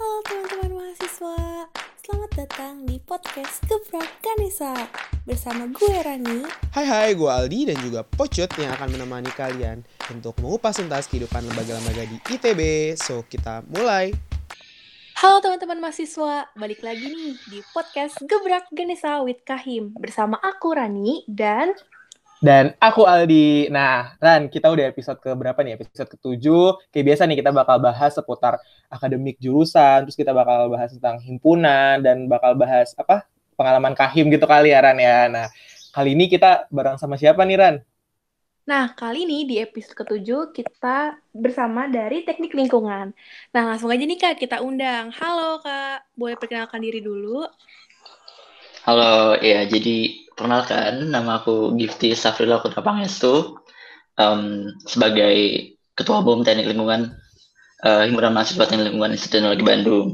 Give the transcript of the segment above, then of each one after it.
Halo teman-teman mahasiswa, selamat datang di podcast Gebrak Kanisa. Bersama gue Rani. Hai hai, gue Aldi dan juga Pocut yang akan menemani kalian untuk mengupas tuntas kehidupan lembaga-lembaga di ITB. So, kita mulai. Halo teman-teman mahasiswa, balik lagi nih di podcast Gebrak Ganesa with Kahim. Bersama aku Rani dan Dan aku Aldi. Nah, Ran, kita udah episode ke berapa nih? Episode ke-7. Kayak biasa nih, kita bakal bahas seputar akademik jurusan, terus kita bakal bahas tentang himpunan, dan bakal bahas apa pengalaman kahim gitu kali ya, Ran ya. Nah, kali ini kita bareng sama siapa nih, Ran? Nah, kali ini di episode ke-7 kita bersama dari Teknik Lingkungan. Nah, langsung aja nih Kak, kita undang. Halo Kak, boleh perkenalkan diri dulu? Halo, ya jadi perkenalkan nama aku Gifty Safrila Putra Pangestu um, sebagai Ketua Umum Teknik Lingkungan uh, Himpunan Mahasiswa Teknik Lingkungan Institut Teknologi Bandung.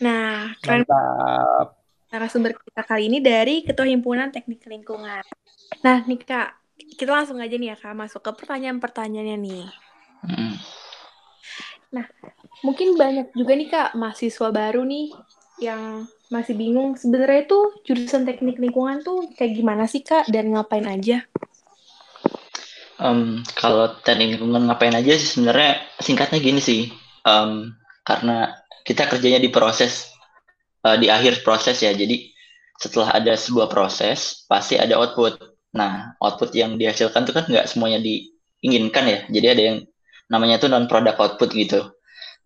Nah, keren Mantap. narasumber kita kali ini dari Ketua Himpunan Teknik Lingkungan. Nah, nih Kak, kita langsung aja nih ya Kak, masuk ke pertanyaan-pertanyaannya nih. Hmm. Mungkin banyak juga nih Kak, mahasiswa baru nih yang masih bingung sebenarnya tuh jurusan teknik lingkungan tuh kayak gimana sih Kak dan ngapain aja? Um, kalau teknik lingkungan ngapain aja sih sebenarnya singkatnya gini sih, um, karena kita kerjanya di proses uh, di akhir proses ya, jadi setelah ada sebuah proses pasti ada output. Nah, output yang dihasilkan tuh kan nggak semuanya diinginkan ya, jadi ada yang namanya tuh non product output gitu.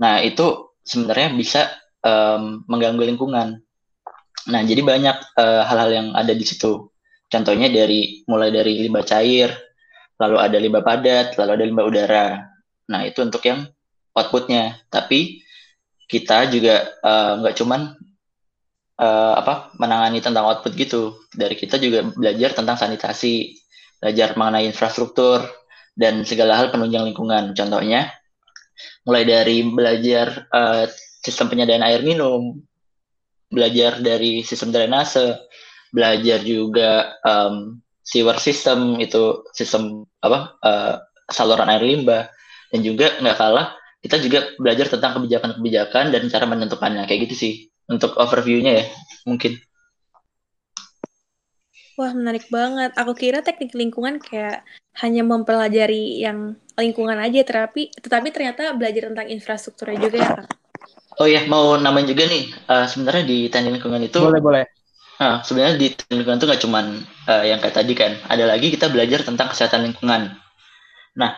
Nah, itu sebenarnya bisa um, mengganggu lingkungan. Nah, jadi banyak uh, hal-hal yang ada di situ. Contohnya dari mulai dari limbah cair, lalu ada limbah padat, lalu ada limbah udara. Nah, itu untuk yang outputnya. Tapi kita juga uh, nggak cuman uh, apa menangani tentang output gitu. Dari kita juga belajar tentang sanitasi, belajar mengenai infrastruktur dan segala hal penunjang lingkungan. Contohnya mulai dari belajar uh, sistem penyediaan air minum, belajar dari sistem drainase, belajar juga um, sewer system itu sistem apa uh, saluran air limbah dan juga nggak kalah kita juga belajar tentang kebijakan-kebijakan dan cara menentukannya kayak gitu sih untuk overviewnya ya mungkin. Wah, menarik banget. Aku kira teknik lingkungan kayak hanya mempelajari yang lingkungan aja, tetapi tetapi ternyata belajar tentang infrastrukturnya juga ya, Kak. Oh ya, mau namain juga nih. Uh, sebenarnya di teknik lingkungan itu Boleh, boleh. Nah, sebenarnya di teknik lingkungan itu nggak cuman uh, yang kayak tadi kan. Ada lagi kita belajar tentang kesehatan lingkungan. Nah,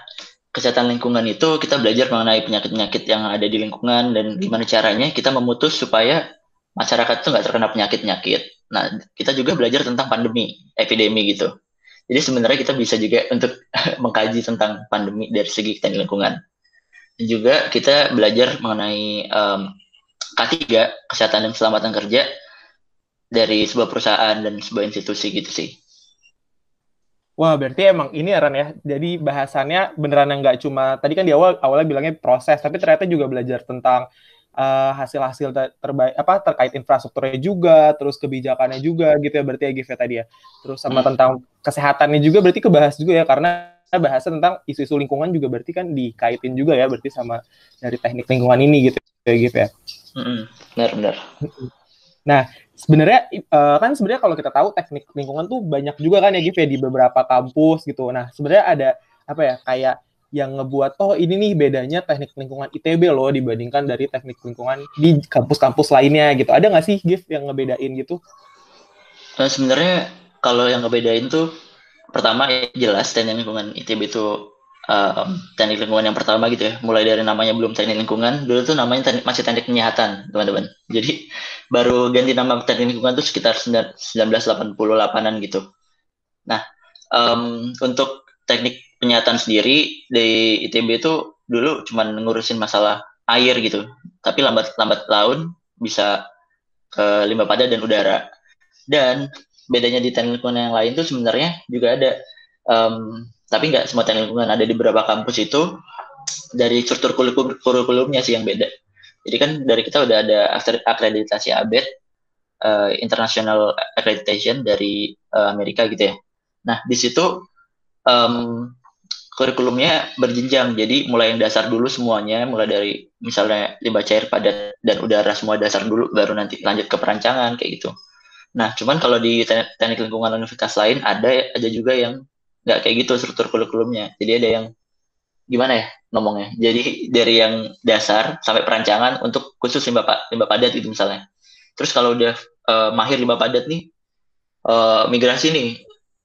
kesehatan lingkungan itu kita belajar mengenai penyakit-penyakit yang ada di lingkungan dan gimana caranya kita memutus supaya masyarakat itu nggak terkena penyakit-penyakit. Nah, kita juga belajar tentang pandemi, epidemi gitu. Jadi sebenarnya kita bisa juga untuk mengkaji tentang pandemi dari segi teknik lingkungan. Juga kita belajar mengenai um, K3, kesehatan dan keselamatan kerja dari sebuah perusahaan dan sebuah institusi gitu sih. Wah, berarti emang ini ya, Ran ya. Jadi bahasannya beneran yang nggak cuma, tadi kan di awal awalnya bilangnya proses, tapi ternyata juga belajar tentang uh, hasil-hasil ter terbaik apa terkait infrastrukturnya juga, terus kebijakannya juga gitu ya berarti ya Gif ya tadi ya. Terus sama hmm. tentang kesehatannya juga berarti kebahas juga ya karena bahasa tentang isu-isu lingkungan juga berarti kan dikaitin juga ya berarti sama dari teknik lingkungan ini gitu ya Gif ya. Benar benar. Nah sebenarnya uh, kan sebenarnya kalau kita tahu teknik lingkungan tuh banyak juga kan ya Gif ya di beberapa kampus gitu. Nah sebenarnya ada apa ya kayak yang ngebuat oh ini nih bedanya teknik lingkungan ITB loh dibandingkan dari teknik lingkungan di kampus-kampus lainnya gitu. Ada nggak sih Gif yang ngebedain gitu? Nah, sebenarnya kalau yang ngebedain tuh pertama ya jelas teknik lingkungan ITB itu uh, teknik lingkungan yang pertama gitu ya. Mulai dari namanya belum teknik lingkungan, dulu tuh namanya teknik, masih teknik penyihatan, teman-teman. Jadi baru ganti nama teknik lingkungan tuh sekitar 1988-an gitu. Nah, um, untuk teknik penyihatan sendiri di ITB itu dulu cuma ngurusin masalah air gitu. Tapi lambat lambat laun bisa ke limbah padat dan udara. Dan bedanya di teknik lingkungan yang lain tuh sebenarnya juga ada. Um, tapi nggak semua teknik lingkungan ada di beberapa kampus itu dari struktur kurikulum kurikulumnya sih yang beda. Jadi kan dari kita udah ada akreditasi ABET uh, International Accreditation dari uh, Amerika gitu ya. Nah di situ um, kurikulumnya berjenjang. Jadi mulai yang dasar dulu semuanya mulai dari misalnya limbah cair padat dan udara semua dasar dulu baru nanti lanjut ke perancangan kayak gitu nah cuman kalau di teknik lingkungan universitas lain ada ada juga yang nggak kayak gitu struktur kurikulumnya. Jadi ada yang gimana ya ngomongnya? Jadi dari yang dasar sampai perancangan untuk khusus limbah limbah padat gitu misalnya. Terus kalau udah uh, mahir limbah padat nih uh, migrasi nih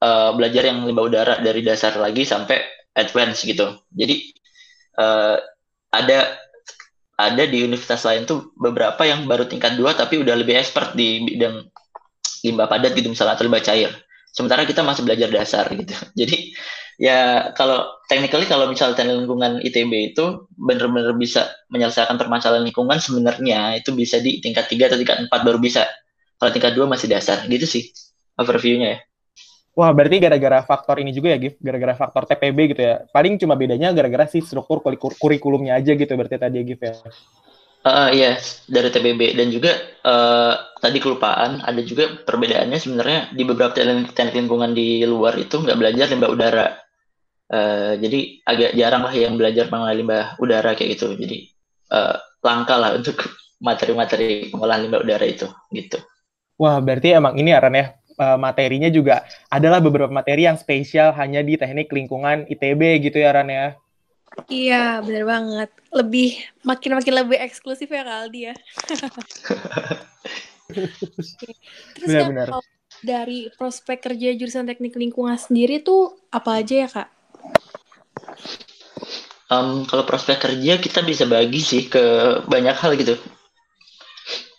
uh, belajar yang limbah udara dari dasar lagi sampai advance gitu. Jadi uh, ada ada di universitas lain tuh beberapa yang baru tingkat dua tapi udah lebih expert di bidang limbah padat gitu misalnya atau limbah cair. Sementara kita masih belajar dasar gitu. Jadi ya kalau technically kalau misalnya teknik lingkungan ITB itu benar-benar bisa menyelesaikan permasalahan lingkungan sebenarnya itu bisa di tingkat tiga atau tingkat empat baru bisa. Kalau tingkat dua masih dasar gitu sih overview-nya ya. Wah, berarti gara-gara faktor ini juga ya, Gif? Gara-gara faktor TPB gitu ya? Paling cuma bedanya gara-gara sih struktur kurikulumnya aja gitu berarti tadi ya, Gif ya? Uh, iya, yes, dari TPB. Dan juga uh, tadi kelupaan, ada juga perbedaannya sebenarnya di beberapa teknik lingkungan di luar itu nggak belajar limbah udara. Uh, jadi agak jarang lah yang belajar mengenai limbah udara kayak gitu. Jadi uh, langka lah untuk materi-materi pengolahan limbah udara itu gitu. Wah, berarti emang ini Aran ya, uh, materinya juga adalah beberapa materi yang spesial hanya di teknik lingkungan ITB gitu ya Ran ya. Iya, benar banget. Lebih makin-makin lebih eksklusif ya Kak Aldi ya. Terus benar, kan benar. dari prospek kerja jurusan teknik lingkungan sendiri tuh apa aja ya Kak? Um, kalau prospek kerja kita bisa bagi sih ke banyak hal gitu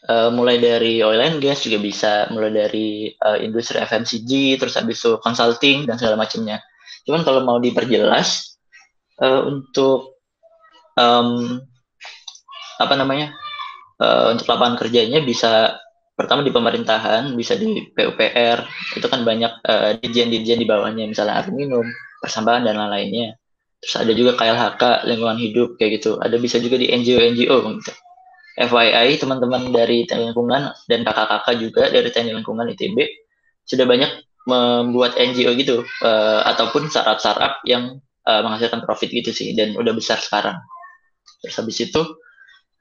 uh, mulai dari oil and gas juga bisa, mulai dari uh, industri FMCG, terus habis itu consulting dan segala macamnya. Cuman kalau mau diperjelas uh, untuk um, apa namanya uh, untuk lapangan kerjanya bisa pertama di pemerintahan, bisa di PUPR, itu kan banyak uh, dirjen-dirjen di bawahnya, misalnya air minum, persambahan dan lain-lainnya. Terus ada juga KLHK, lingkungan hidup kayak gitu. Ada bisa juga di NGO-NGO gitu. FYI teman-teman dari teknik lingkungan dan kakak-kakak juga dari teknik lingkungan ITB sudah banyak membuat NGO gitu uh, ataupun startup-startup yang uh, menghasilkan profit gitu sih dan udah besar sekarang. Terus habis itu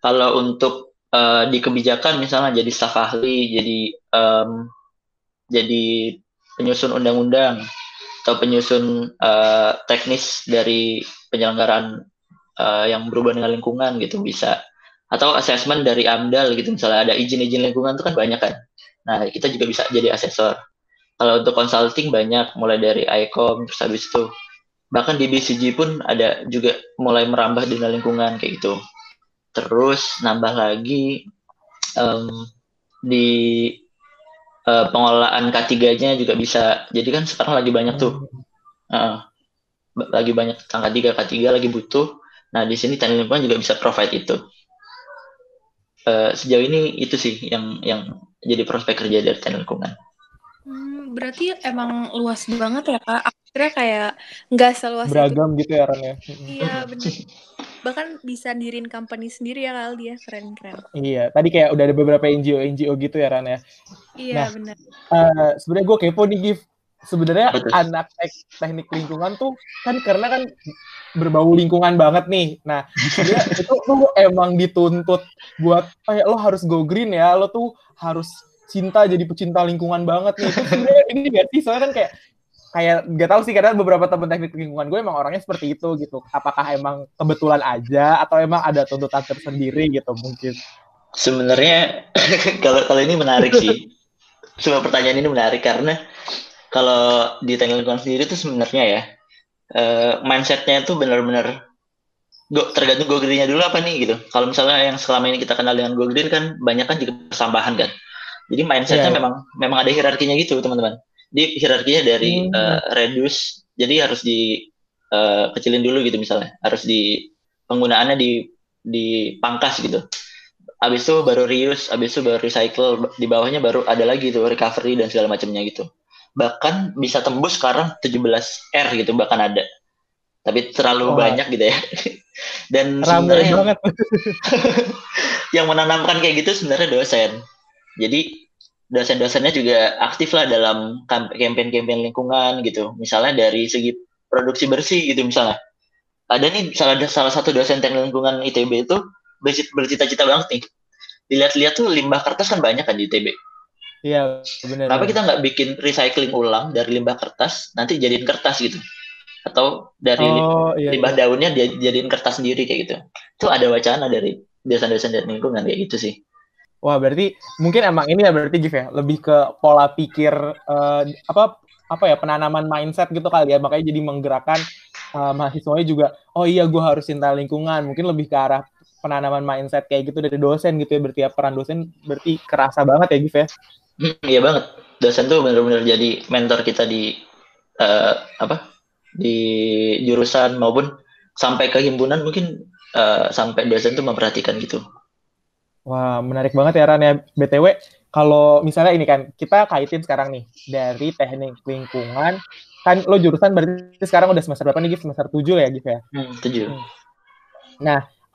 kalau untuk uh, di kebijakan misalnya jadi staf ahli, jadi um, jadi penyusun undang-undang atau penyusun uh, teknis dari penyelenggaraan uh, yang berhubungan dengan lingkungan gitu bisa. Atau asesmen dari AMDAL gitu misalnya ada izin-izin lingkungan itu kan banyak kan. Nah kita juga bisa jadi asesor. Kalau untuk consulting banyak. Mulai dari ICOM terus habis itu bahkan di BCG pun ada juga mulai merambah dunia lingkungan kayak gitu. Terus nambah lagi um, di uh, pengelolaan K3-nya juga bisa. Jadi kan sekarang lagi banyak tuh. Uh, lagi banyak tangga K3 K3 lagi butuh. Nah di sini teknik lingkungan juga bisa provide itu. Uh, sejauh ini itu sih yang yang jadi prospek kerja dari teknik lingkungan. Berarti emang luas banget ya kak. Akhirnya kayak nggak seluas beragam itu. gitu ya Ran ya. Iya benar. Bahkan bisa dirin company sendiri ya kali dia keren keren. Iya, tadi kayak udah ada beberapa NGO NGO gitu ya Ran ya. Iya nah, benar. Uh, Sebenarnya gue kepo nih Gif. Sebenarnya anak teknik lingkungan tuh kan karena kan berbau lingkungan banget nih. Nah, dia itu tuh emang dituntut buat kayak lo harus go green ya, lo tuh harus cinta jadi pecinta lingkungan banget nih. Ini gak sih? Soalnya kan kayak kayak gak tahu sih karena beberapa teman teknik lingkungan gue emang orangnya seperti itu gitu. Apakah emang kebetulan aja atau emang ada tuntutan tersendiri gitu mungkin? Sebenarnya kalau kalau ini menarik sih. Semua pertanyaan ini menarik karena kalau di teknik lingkungan sendiri itu sebenarnya ya uh, mindsetnya itu benar-benar go, tergantung go green-nya dulu apa nih gitu. Kalau misalnya yang selama ini kita kenal dengan go green kan banyak kan juga persambahan kan. Jadi mindsetnya yeah. memang memang ada hierarkinya gitu teman-teman. Di hierarkinya dari hmm. uh, reduce, jadi harus di uh, kecilin dulu gitu misalnya. Harus di penggunaannya di dipangkas gitu. Habis itu baru reuse, habis itu baru recycle, di bawahnya baru ada lagi tuh recovery dan segala macamnya gitu bahkan bisa tembus sekarang 17 R gitu bahkan ada tapi terlalu oh. banyak gitu ya dan sebenarnya yang menanamkan kayak gitu sebenarnya dosen jadi dosen-dosennya juga aktif lah dalam campaign-campaign lingkungan gitu misalnya dari segi produksi bersih gitu misalnya ada nih salah salah satu dosen teknik lingkungan ITB itu bercita- bercita-cita banget nih dilihat-lihat tuh limbah kertas kan banyak kan di ITB Iya, benar. kenapa kita nggak bikin recycling ulang dari limbah kertas nanti jadiin kertas gitu atau dari Oh, iya. limbah iya. daunnya dia jadiin kertas sendiri kayak gitu itu ada wacana dari dosen-dosen dan lingkungan kayak gitu sih Wah, berarti mungkin emang ini ya berarti Gif ya, lebih ke pola pikir eh, apa apa ya penanaman mindset gitu kali ya, makanya jadi menggerakkan eh, mahasiswanya juga. Oh iya, gue harus cinta lingkungan. Mungkin lebih ke arah penanaman mindset kayak gitu dari dosen gitu ya. Berarti ya peran dosen berarti kerasa banget ya Gif ya. Hmm, iya banget dosen tuh bener-bener jadi mentor kita di eh, apa di jurusan maupun sampai ke himpunan mungkin eh, sampai dosen tuh memperhatikan gitu Wah, menarik banget ya Ran ya. BTW, kalau misalnya ini kan, kita kaitin sekarang nih, dari teknik lingkungan, kan lo jurusan berarti sekarang udah semester berapa nih Gif? Semester 7 ya Gif ya? hmm, setuju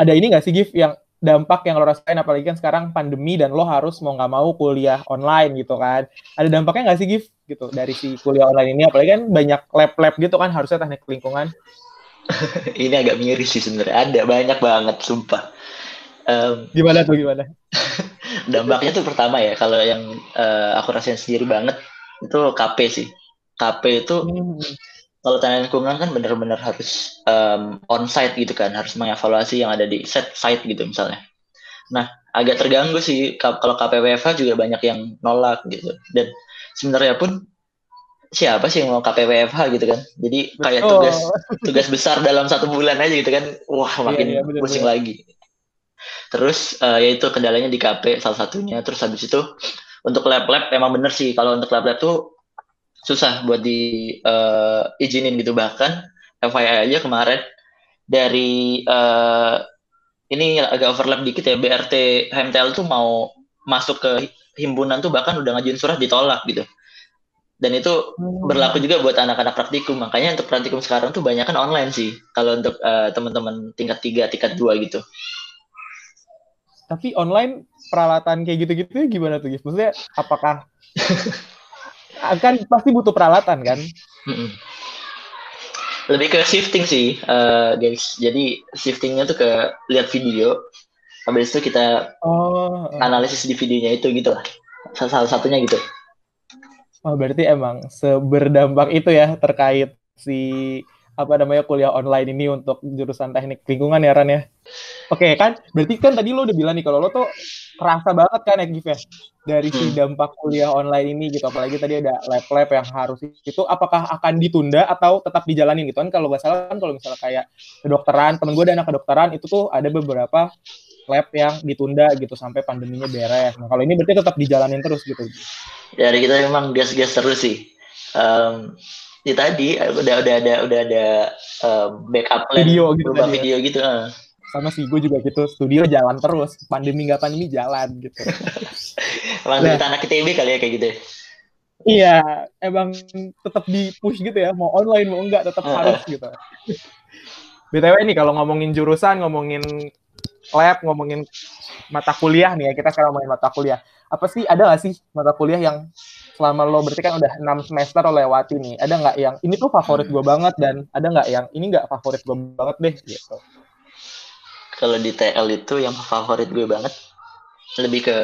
ada ini nggak sih Gif yang dampak yang lo rasain? Apalagi kan sekarang pandemi dan lo harus mau nggak mau kuliah online gitu kan. Ada dampaknya nggak sih Gif? Gitu dari si kuliah online ini. Apalagi kan banyak lab-lab gitu kan harusnya teknik lingkungan. Ini agak miris sih sebenarnya. Ada banyak banget sumpah Em, gimana tuh gimana dampaknya tuh pertama ya kalau yang eh, aku rasain sendiri banget itu KP sih KP itu Hmm, kalau teknik lingkungan kan benar-benar harus um, on-site gitu kan, harus mengevaluasi yang ada di set site gitu misalnya. Nah, agak terganggu sih ka- kalau KPWFH juga banyak yang nolak gitu. Dan sebenarnya pun siapa sih yang mau KPWFH gitu kan? Jadi kayak tugas tugas besar dalam satu bulan aja gitu kan, wah makin iya, bener, pusing lagi. Terus eh, yaitu kendalanya di KP salah satunya. Terus habis itu untuk lab-lab emang bener sih. Kalau untuk lab-lab tuh susah buat di eh, izinin gitu. Bahkan FYI aja kemarin dari eh, ini agak overlap dikit ya BRT HMTL tuh mau masuk ke himpunan tuh bahkan udah ngajuin surat ditolak gitu. Dan itu Hmm. berlaku juga buat anak-anak praktikum. Makanya untuk praktikum sekarang tuh banyak kan online sih. Kalau untuk eh, teman-teman tingkat 3, tingkat 2 gitu tapi online peralatan kayak gitu-gitu gimana tuh Gif maksudnya apakah akan pasti butuh peralatan kan Mm-mm. Lebih ke shifting sih, eh, guys. Jadi shiftingnya tuh ke lihat video, habis itu kita oh analisis di videonya itu gitu lah. Salah salah satunya gitu. Oh, berarti emang seberdampak itu ya terkait si apa namanya kuliah online ini untuk jurusan teknik lingkungan ya Ran ya. Oke kan, berarti kan tadi lo udah bilang nih kalau lo tuh kerasa banget kan ya Gif ya dari si dampak kuliah online ini gitu. Apalagi tadi ada lab-lab yang harus itu apakah akan ditunda atau tetap dijalanin gitu kan? Kalau nggak salah kan kalau misalnya kayak kedokteran, temen gue ada anak kedokteran itu tuh ada beberapa lab yang ditunda gitu sampai pandeminya beres. Nah kalau ini berarti tetap dijalanin terus gitu. Dari kita memang gas-gas terus sih. Em, ya tadi udah udah ada udah ada em, backup plan Video gitu ya. video gitu. eh. sama sih gue juga gitu studio jalan terus pandemi nggak pandemi jalan gitu Emang Nah. kita anak ITB kali ya kayak gitu. ya. iya emang tetap di push gitu ya mau online mau enggak tetap Heeh. harus gitu btw nih kalau ngomongin jurusan ngomongin lab ngomongin mata kuliah nih ya kita sekarang ngomongin mata kuliah apa sih ada nggak sih mata kuliah yang selama lo berarti kan udah enam semester lo lewati nih ada nggak yang ini tuh favorit gue banget dan ada nggak yang ini nggak favorit gue banget deh gitu. Kalau di TL itu yang favorit gue banget lebih ke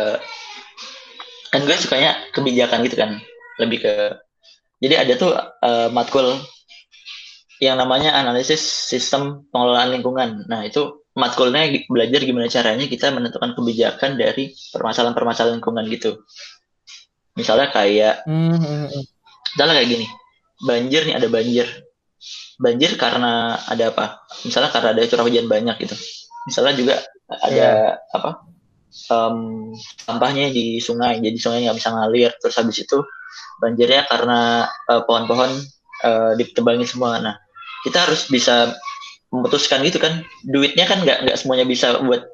kan gue sukanya kebijakan gitu kan lebih ke jadi ada tuh eh, matkul yang namanya analisis sistem pengelolaan lingkungan. Nah itu matkulnya belajar gimana caranya kita menentukan kebijakan dari permasalahan-permasalahan lingkungan gitu misalnya kayak Hmm, hmm, hmm. misalnya kayak gini banjir nih ada banjir. Banjir karena ada apa? Misalnya karena ada curah hujan banyak gitu. Misalnya juga ada apa? Em, sampahnya di sungai jadi sungai nggak bisa ngalir. Terus habis itu banjirnya karena eh, pohon-pohon eh, ditebangin semua. Nah kita harus bisa memutuskan gitu kan. Duitnya kan nggak nggak semuanya bisa buat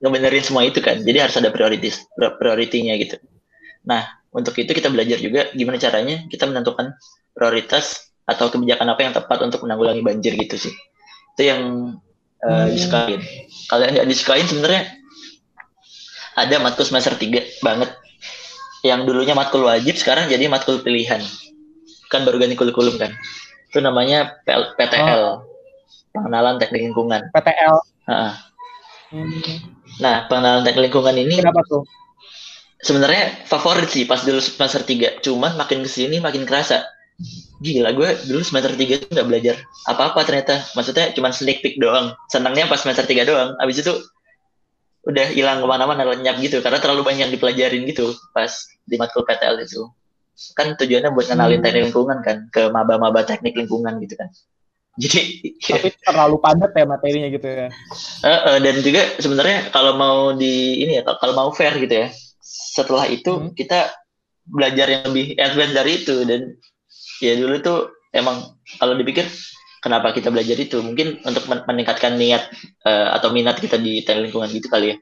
ngebenerin semua itu kan. Jadi harus ada prioritas prioritinya gitu. Nah untuk itu kita belajar juga gimana caranya kita menentukan prioritas atau kebijakan apa yang tepat untuk menanggulangi banjir gitu sih. Itu yang Hmm. disukain. Kalau yang nggak disukain sebenarnya ada matkul semester 3 banget. Yang dulunya matkul wajib sekarang jadi matkul pilihan. Kan baru ganti kurikulum kan. Itu namanya PL PTL pengenalan teknik lingkungan. PTL. Hmm. Nah, pengenalan teknik lingkungan ini Kenapa tuh? Sebenarnya favorit sih pas dulu semester 3. Cuman makin ke sini makin kerasa. Gila, gue dulu semester 3 tuh nggak belajar apa-apa ternyata. Maksudnya cuma sneak peek doang. Senangnya pas semester 3 doang. Abis itu udah hilang ke mana-mana lenyap gitu. Karena terlalu banyak yang dipelajarin gitu pas di matkul PTL itu. Kan tujuannya buat kenalin Hmm. teknik lingkungan kan. Ke maba-maba teknik lingkungan gitu kan. Jadi, Tapi terlalu padat ya materinya gitu ya. Eh, eh, dan juga sebenarnya kalau mau di ini ya kalau mau fair gitu ya setelah itu Hmm. kita belajar yang lebih advance dari itu dan ya dulu tuh emang kalau dipikir kenapa kita belajar itu mungkin untuk men- meningkatkan niat eh, atau minat kita di lingkungan gitu kali ya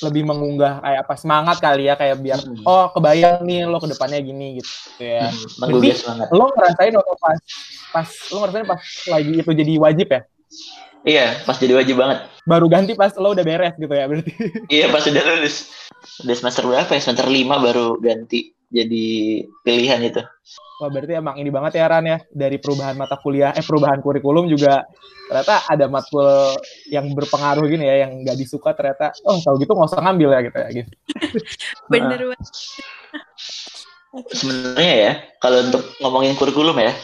Lebih mengunggah kayak apa semangat kali ya kayak biar Hmm. oh kebayang nih lo ke depannya gini gitu ya. Hmm, semangat Lo ngerasain waktu pas pas lo ngerasain pas lagi itu jadi wajib ya? Iya pas jadi wajib banget Baru ganti pas lo udah beres gitu ya berarti. iya pas udah lulus udah semester berapa ya semester lima baru ganti jadi pilihan itu Wah berarti emang ini banget ya Ran ya dari perubahan mata kuliah eh perubahan kurikulum juga ternyata ada matkul yang berpengaruh gini ya yang nggak disuka ternyata oh kalau gitu nggak usah ngambil ya gitu ya gitu. Bener banget. sebenarnya ya kalau untuk ngomongin kurikulum ya.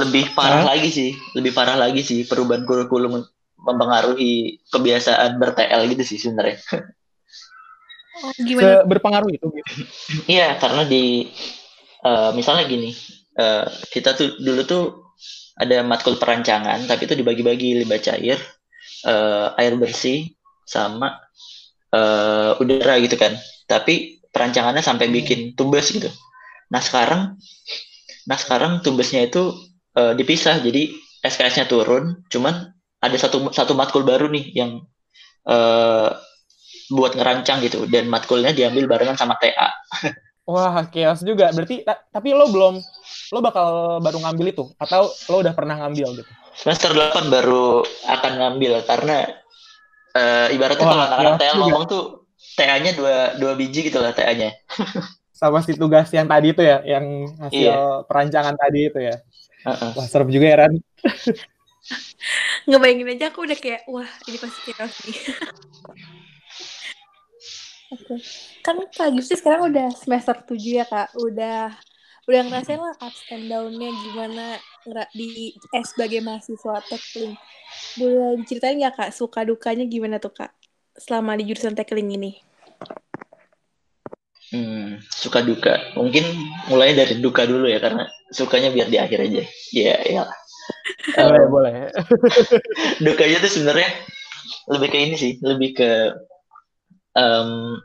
Lebih parah Hah? lagi sih lebih parah lagi sih perubahan kurikulum mempengaruhi kebiasaan ber-TL gitu sih sebenarnya Oh, gimana? Se- berpengaruh itu gitu. iya karena di eh, misalnya gini eh, kita tuh dulu tuh ada matkul perancangan tapi itu dibagi-bagi limbah cair eh, air bersih sama eh, udara gitu kan tapi perancangannya sampai bikin tumbes gitu nah sekarang nah sekarang tumbesnya itu eh, dipisah. Jadi SKS-nya turun cuman ada satu satu matkul baru nih yang eh, buat ngerancang gitu. Dan matkulnya diambil barengan sama TA Wah chaos juga. Berarti ta- tapi lo belum lo bakal baru ngambil itu? Atau lo udah pernah ngambil gitu. semester 8 baru akan ngambil karena eh, ibaratnya Wah, kalau anak-anak TA ngomong tuh TA-nya dua dua biji gitu lah TA-nya Sama si tugas yang tadi itu ya yang hasil Iya. perancangan tadi itu ya. Heeh. Wah serem juga ya Ran. Ngebayangin aja aku udah kayak, wah ini pasti chaos nih. Oke. Kan Kak Gipsy sekarang udah semester 7 ya Kak. Udah udah ngerasain lah ups and down-nya gimana di S sebagai mahasiswa tekling. Boleh diceritain nggak Kak suka dukanya gimana tuh Kak selama di jurusan tekling ini? Hmm, suka duka. Mungkin mulai dari duka dulu ya karena sukanya biar di akhir aja. Ya ya Boleh boleh. dukanya tuh sebenarnya lebih ke ini sih lebih ke em,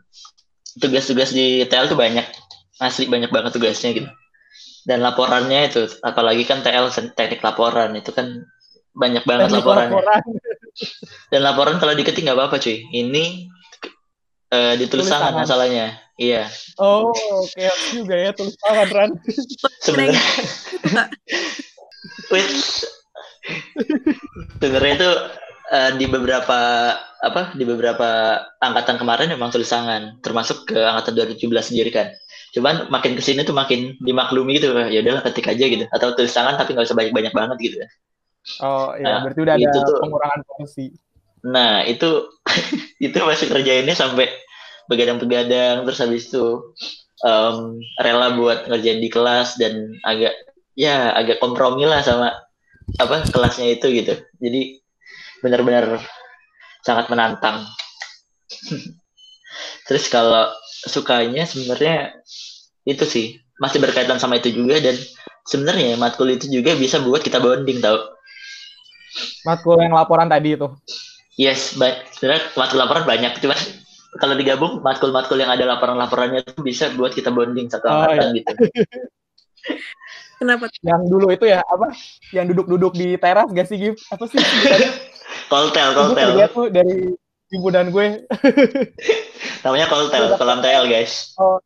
tugas-tugas di TL tuh banyak. Asli banyak banget tugasnya gitu. Dan laporannya itu apalagi kan TL teknik laporan itu kan banyak banget Teknik laporannya. laporan. dan laporan kalau diketik nggak apa-apa cuy. Ini eh, ditulis Tulis tangan tangan. masalahnya iya Oh chaos juga ya tulis tangan Ran. sebenarnya Wait. sebenarnya itu eh, di beberapa apa di beberapa angkatan kemarin memang tulis tangan termasuk ke angkatan 2017 sendiri kan cuman makin ke sini tuh makin dimaklumi gitu ya udahlah ketik aja gitu atau tulis tangan tapi nggak usah banyak banyak banget gitu Oh iya Nah, berarti udah ada tuh. pengurangan porsi. Nah itu itu masih kerjainnya sampai begadang-begadang terus habis itu em, rela buat ngerjain di kelas dan agak ya agak kompromi lah sama apa kelasnya itu gitu. Jadi benar-benar sangat menantang. Terus kalau sukanya sebenarnya itu sih masih berkaitan sama itu juga dan sebenarnya matkul itu juga bisa buat kita bonding tau. Matkul yang laporan tadi itu. Yes, sebenarnya matkul laporan banyak, cuman kalau digabung matkul-matkul yang ada laporan-laporannya itu bisa buat kita bonding satu Oh, angkatan gitu. Kenapa? Yang dulu itu ya apa? Yang duduk-duduk di teras gak sih Gif? Apa sih? Koltel, Gue koltel. kerja tuh dari himpunan gue. Namanya koltel, kolam TL guys. Oh.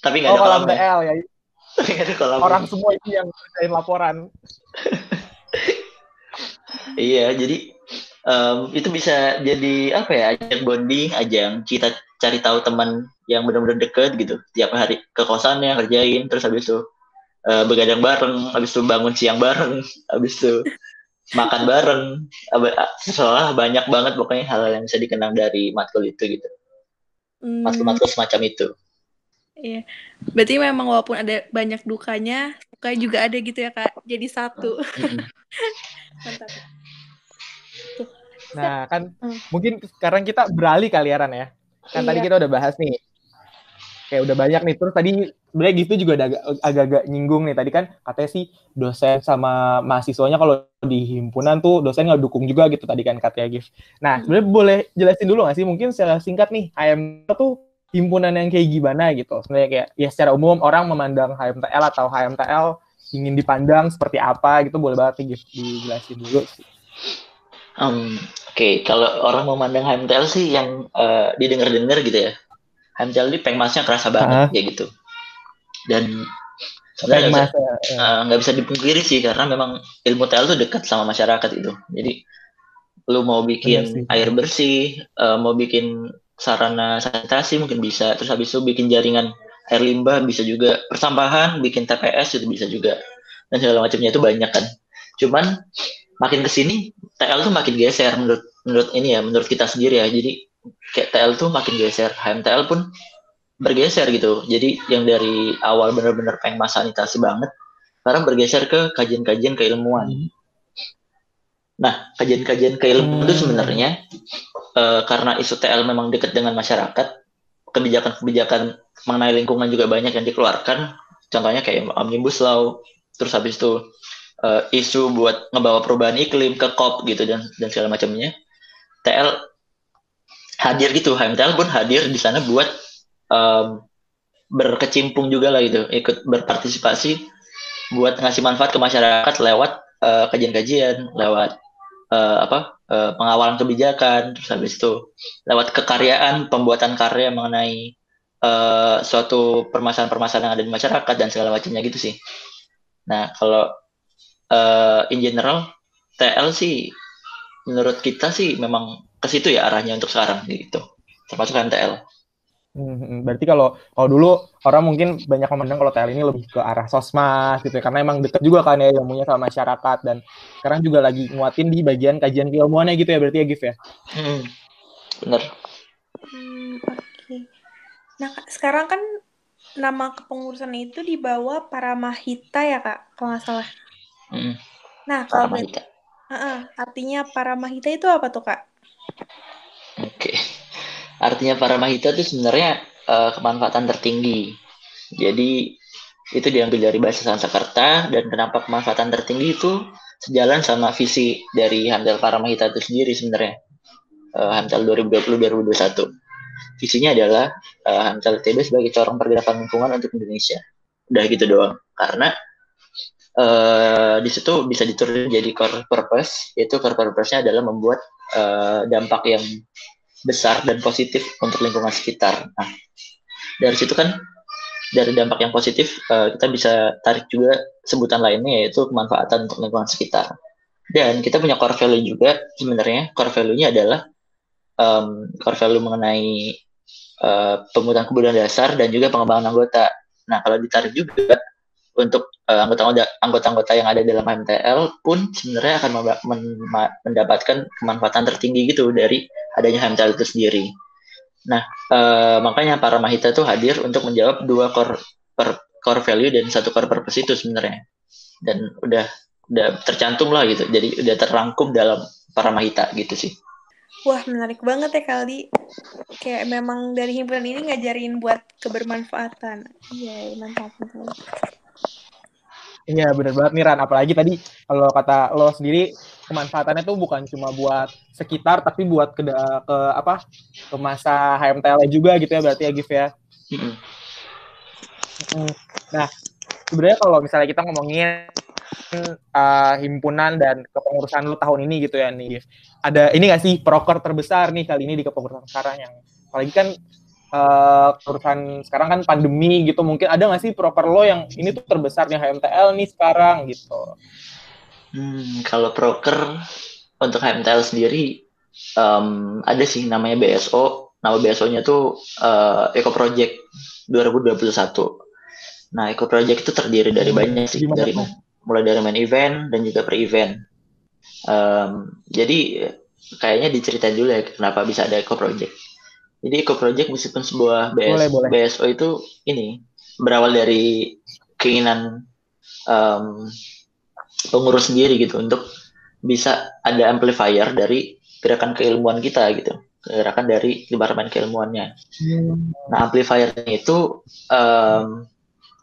Tapi nggak Oh ada kolam. TL ya. Ada kolam. Orang semua itu yang kerjain laporan. Iya, jadi em, itu bisa jadi apa ya? Ajang bonding, ajang kita cari tahu teman yang benar-benar deket gitu. Tiap hari ke kosannya kerjain, terus habis itu eh, begadang bareng, habis itu bangun siang bareng, habis itu makan bareng soalnya banyak banget pokoknya hal yang bisa dikenang dari matkul itu gitu Hmm, matkul-matkul semacam itu iya. Berarti memang walaupun ada banyak dukanya, suka juga ada gitu ya kak. Jadi satu. Mm-mm. Mantap. Nah, kan Hmm. mungkin sekarang kita beralih kali ya, Ran ya. Kan tadi Iya. kita udah bahas nih. Kayak udah banyak nih. Terus tadi sebenarnya gitu juga agak-agak nyinggung nih. Tadi kan katanya sih dosen sama mahasiswanya kalau di himpunan tuh dosen nggak dukung juga gitu tadi kan katanya Gif. Nah, Hmm. sebenarnya boleh jelasin dulu nggak sih? Mungkin secara singkat nih, HMTL tuh himpunan yang kayak gimana gitu. Sebenarnya kayak ya secara umum orang memandang HMTL atau HMTL ingin dipandang seperti apa gitu boleh banget nih Gif dijelasin dulu. Um, Oke, kalau orang memandang HMTL sih yang eh, didengar-dengar gitu ya. HMTL ini pengmasnya kerasa banget Ah. kayak gitu. Dan sebenarnya nggak bisa, nggak bisa dipungkiri sih karena memang ilmu TL tuh dekat sama masyarakat itu. Jadi lu mau bikin air bersih, eh, mau bikin sarana sanitasi mungkin bisa. Terus habis itu bikin jaringan air limbah bisa juga. Persampahan, bikin TPS itu bisa juga. Dan segala macamnya itu banyak kan. Cuman makin ke sini TL tuh makin geser menurut menurut ini ya menurut kita sendiri ya. Jadi kayak TL tuh makin geser. HMTL pun bergeser gitu. Jadi yang dari awal bener-bener pengen mas sanitasi banget sekarang bergeser ke kajian-kajian keilmuan. Nah kajian-kajian keilmuan itu Hmm. sebenarnya eh, karena isu TL memang dekat dengan masyarakat kebijakan-kebijakan mengenai lingkungan juga banyak yang dikeluarkan. Contohnya kayak omnibus law terus habis itu eh, isu buat ngebawa perubahan iklim ke COP gitu dan dan segala macamnya. TL hadir gitu HMTL pun hadir di sana buat em, berkecimpung juga lah gitu ikut berpartisipasi buat ngasih manfaat ke masyarakat lewat eh, kajian-kajian lewat eh, apa eh, pengawalan kebijakan terus habis itu lewat kekaryaan pembuatan karya mengenai eh, suatu permasalahan-permasalahan yang ada di masyarakat dan segala macamnya gitu sih. Nah kalau eh, in general TL sih menurut kita sih memang ke situ ya arahnya untuk sekarang gitu termasuk MTL Hmm, berarti kalau kalau dulu orang mungkin banyak memandang kalau TL ini lebih ke arah sosmas gitu ya, karena emang deket juga kan ya ilmunya sama masyarakat dan sekarang juga lagi nguatin di bagian kajian keilmuannya gitu ya berarti ya Gif ya. hmm, bener Hmm, oke. Nah, Kak, sekarang kan nama kepengurusan itu dibawa Paramahita ya, Kak, kalau nggak salah. Hmm, Nah, kalau Paramahita Heeh, artinya Paramahita itu apa tuh, Kak? Oke. Artinya Paramahita itu sebenarnya eh, kemanfaatan tertinggi. Jadi itu diambil dari bahasa Sanskerta dan kenapa kemanfaatan tertinggi itu sejalan sama visi dari Hamdal Paramahita itu sendiri sebenarnya. Eh, Hamdal 2020-2021. Visinya adalah eh, Hamdal TB sebagai corong pergerakan lingkungan untuk Indonesia. Udah gitu doang. Karena eh, di situ bisa diturunin jadi core purpose, yaitu core purpose-nya adalah membuat eh, dampak yang besar dan positif untuk lingkungan sekitar. Nah, dari situ kan dari dampak yang positif eh, kita bisa tarik juga sebutan lainnya yaitu kemanfaatan untuk lingkungan sekitar. Dan kita punya core value juga sebenarnya core value-nya adalah em, core value mengenai eh, pemutaran kebutuhan dasar dan juga pengembangan anggota. Nah, kalau ditarik juga untuk eh, anggota-anggota anggota-anggota yang ada dalam MTL pun sebenarnya akan mendapatkan kemanfaatan tertinggi gitu dari adanya HMTL itu sendiri. Nah, eh, makanya para mahita itu hadir untuk menjawab dua core per- core value dan satu core purpose itu sebenarnya. Dan udah udah tercantum lah gitu. Jadi udah terrangkum dalam para mahita gitu sih. Wah, menarik banget ya, Kaldi. Kayak memang dari himpunan ini ngajarin buat kebermanfaatan. Iya, mantap. mantap. Iya bener banget nih Ran, apalagi tadi kalau kata lo sendiri kemanfaatannya tuh bukan cuma buat sekitar tapi buat ke, ke apa ke masa HMTL juga gitu ya berarti ya Gif ya. Mm. Nah, sebenarnya kalau misalnya kita ngomongin uh, himpunan dan kepengurusan lu tahun ini gitu ya nih, Gif. Ada ini nggak sih proker terbesar nih kali ini di kepengurusan sekarang yang apalagi kan uh, urusan sekarang kan pandemi gitu mungkin ada nggak sih proker lo yang ini tuh terbesar nih HMTL nih sekarang gitu. Hmm, kalau proker untuk HMTL sendiri em, ada sih namanya BSO. Nama BSO-nya tuh eh, Eco Project 2021. Nah, Eco Project itu terdiri dari banyak sih, gimana dari mulai dari main event dan juga pre-event. Um, jadi kayaknya diceritain dulu ya kenapa bisa ada Eco Project. Jadi Eco Project meskipun sebuah BS, boleh, boleh. BSO itu ini berawal dari keinginan um, pengurus sendiri gitu untuk bisa ada amplifier dari gerakan keilmuan kita gitu gerakan dari departemen keilmuannya. Hmm. Nah amplifier itu um,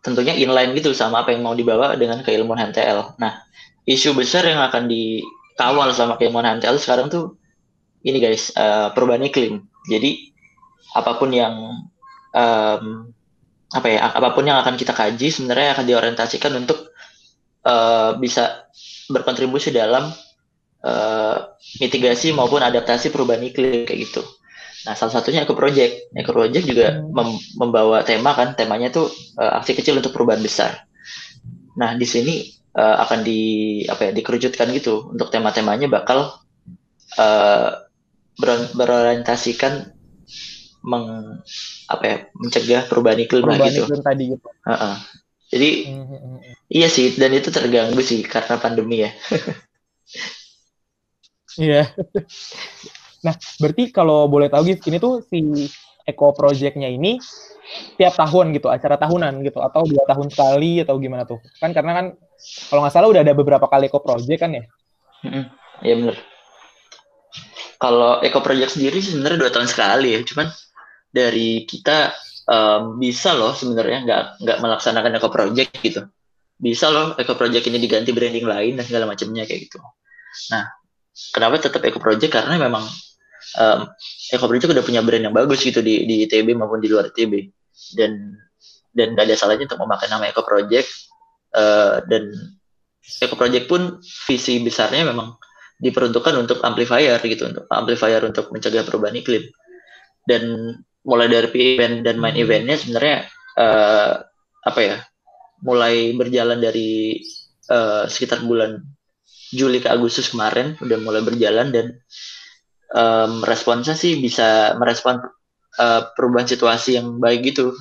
tentunya inline gitu sama apa yang mau dibawa dengan keilmuan HTL. Nah isu besar yang akan dikawal sama keilmuan HTL sekarang tuh ini guys uh, perubahan iklim. Jadi apa pun yang um, apa ya apa pun yang akan kita kaji sebenarnya akan diorientasikan untuk uh, bisa berkontribusi dalam uh, mitigasi maupun adaptasi perubahan iklim kayak gitu. Nah, salah satunya Eco Project. Eco Project juga hmm. mem membawa tema kan, temanya tuh uh, aksi kecil untuk perubahan besar. Nah, di sini uh, akan di apa ya, dikerucutkan gitu untuk tema-temanya bakal uh, ber berorientasikan meng apa ya mencegah perubahan iklim perubahan gitu. Iklim tadi gitu. Uh -uh. Jadi mm -hmm. iya sih dan itu terganggu sih karena pandemi ya. Iya. nah, berarti kalau boleh tahu gitu, ini tuh si Eco Project-nya ini tiap tahun gitu, acara tahunan gitu, atau dua tahun sekali atau gimana tuh? Kan karena kan kalau nggak salah udah ada beberapa kali Eco Project kan ya? Iya benar. Kalau Eco Project sendiri sebenarnya dua tahun sekali ya, cuman dari kita um, bisa loh sebenarnya nggak nggak melaksanakan Eco Project gitu. Bisa loh Eco Project ini diganti branding lain dan segala macamnya kayak gitu. Nah, kenapa tetap Eco Project karena memang um, Eco Project udah punya brand yang bagus gitu di di ITB maupun di luar ITB dan dan gak ada salahnya untuk memakai nama Eco Project uh, dan Eco Project pun visi besarnya memang diperuntukkan untuk amplifier gitu untuk amplifier untuk mencegah perubahan iklim dan mulai dari event dan main hmm. eventnya sebenarnya uh, apa ya mulai berjalan dari uh, sekitar bulan Juli ke Agustus kemarin udah mulai berjalan dan um, responsnya sih bisa merespon uh, perubahan situasi yang baik gitu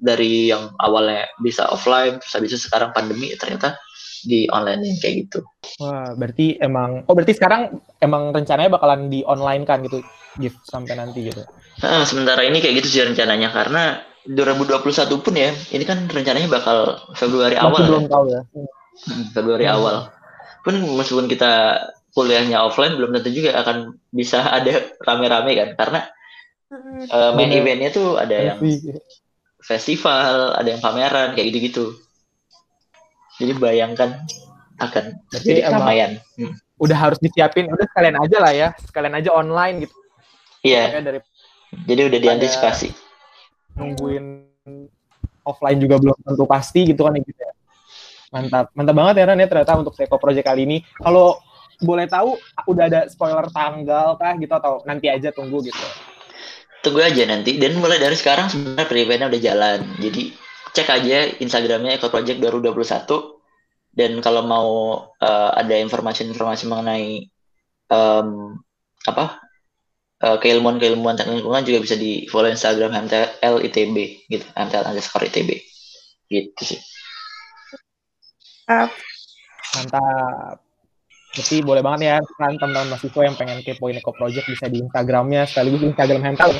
dari yang awalnya bisa offline terus habis itu sekarang pandemi ternyata di online kayak gitu. Wah, berarti emang oh berarti sekarang emang rencananya bakalan di online kan gitu gift sampai nanti gitu. Nah, sementara ini kayak gitu sih rencananya karena 2021 pun ya, ini kan rencananya bakal Februari Masih awal. belum ya. tahu ya. Hmm, Februari hmm. awal pun meskipun kita kuliahnya offline belum tentu juga akan bisa ada rame-rame kan karena uh, main eventnya tuh ada yang festival, ada yang pameran kayak gitu-gitu. Jadi bayangkan akan Jadi jadi keramaian. Hmm. Udah harus disiapin, udah sekalian aja lah ya, sekalian aja online gitu. Iya. Dari jadi udah diantisipasi. Nungguin offline juga belum tentu pasti gitu kan gitu ya. Mantap, mantap banget ya Ran ya ternyata untuk Seiko Project kali ini. Kalau boleh tahu udah ada spoiler tanggal kah gitu atau nanti aja tunggu gitu? Tunggu aja nanti dan mulai dari sekarang sebenarnya pre udah jalan. Jadi cek aja Instagramnya Eco Project 2021 dan kalau mau uh, ada informasi-informasi mengenai um, apa uh, keilmuan-keilmuan teknik lingkungan juga bisa di follow Instagram MTL ITB gitu MTL underscore ITB gitu sih. Mantap. Mantap. Berarti boleh banget ya kan teman-teman mahasiswa yang pengen kepoin Eco Project bisa di Instagramnya sekaligus di Instagram Hental.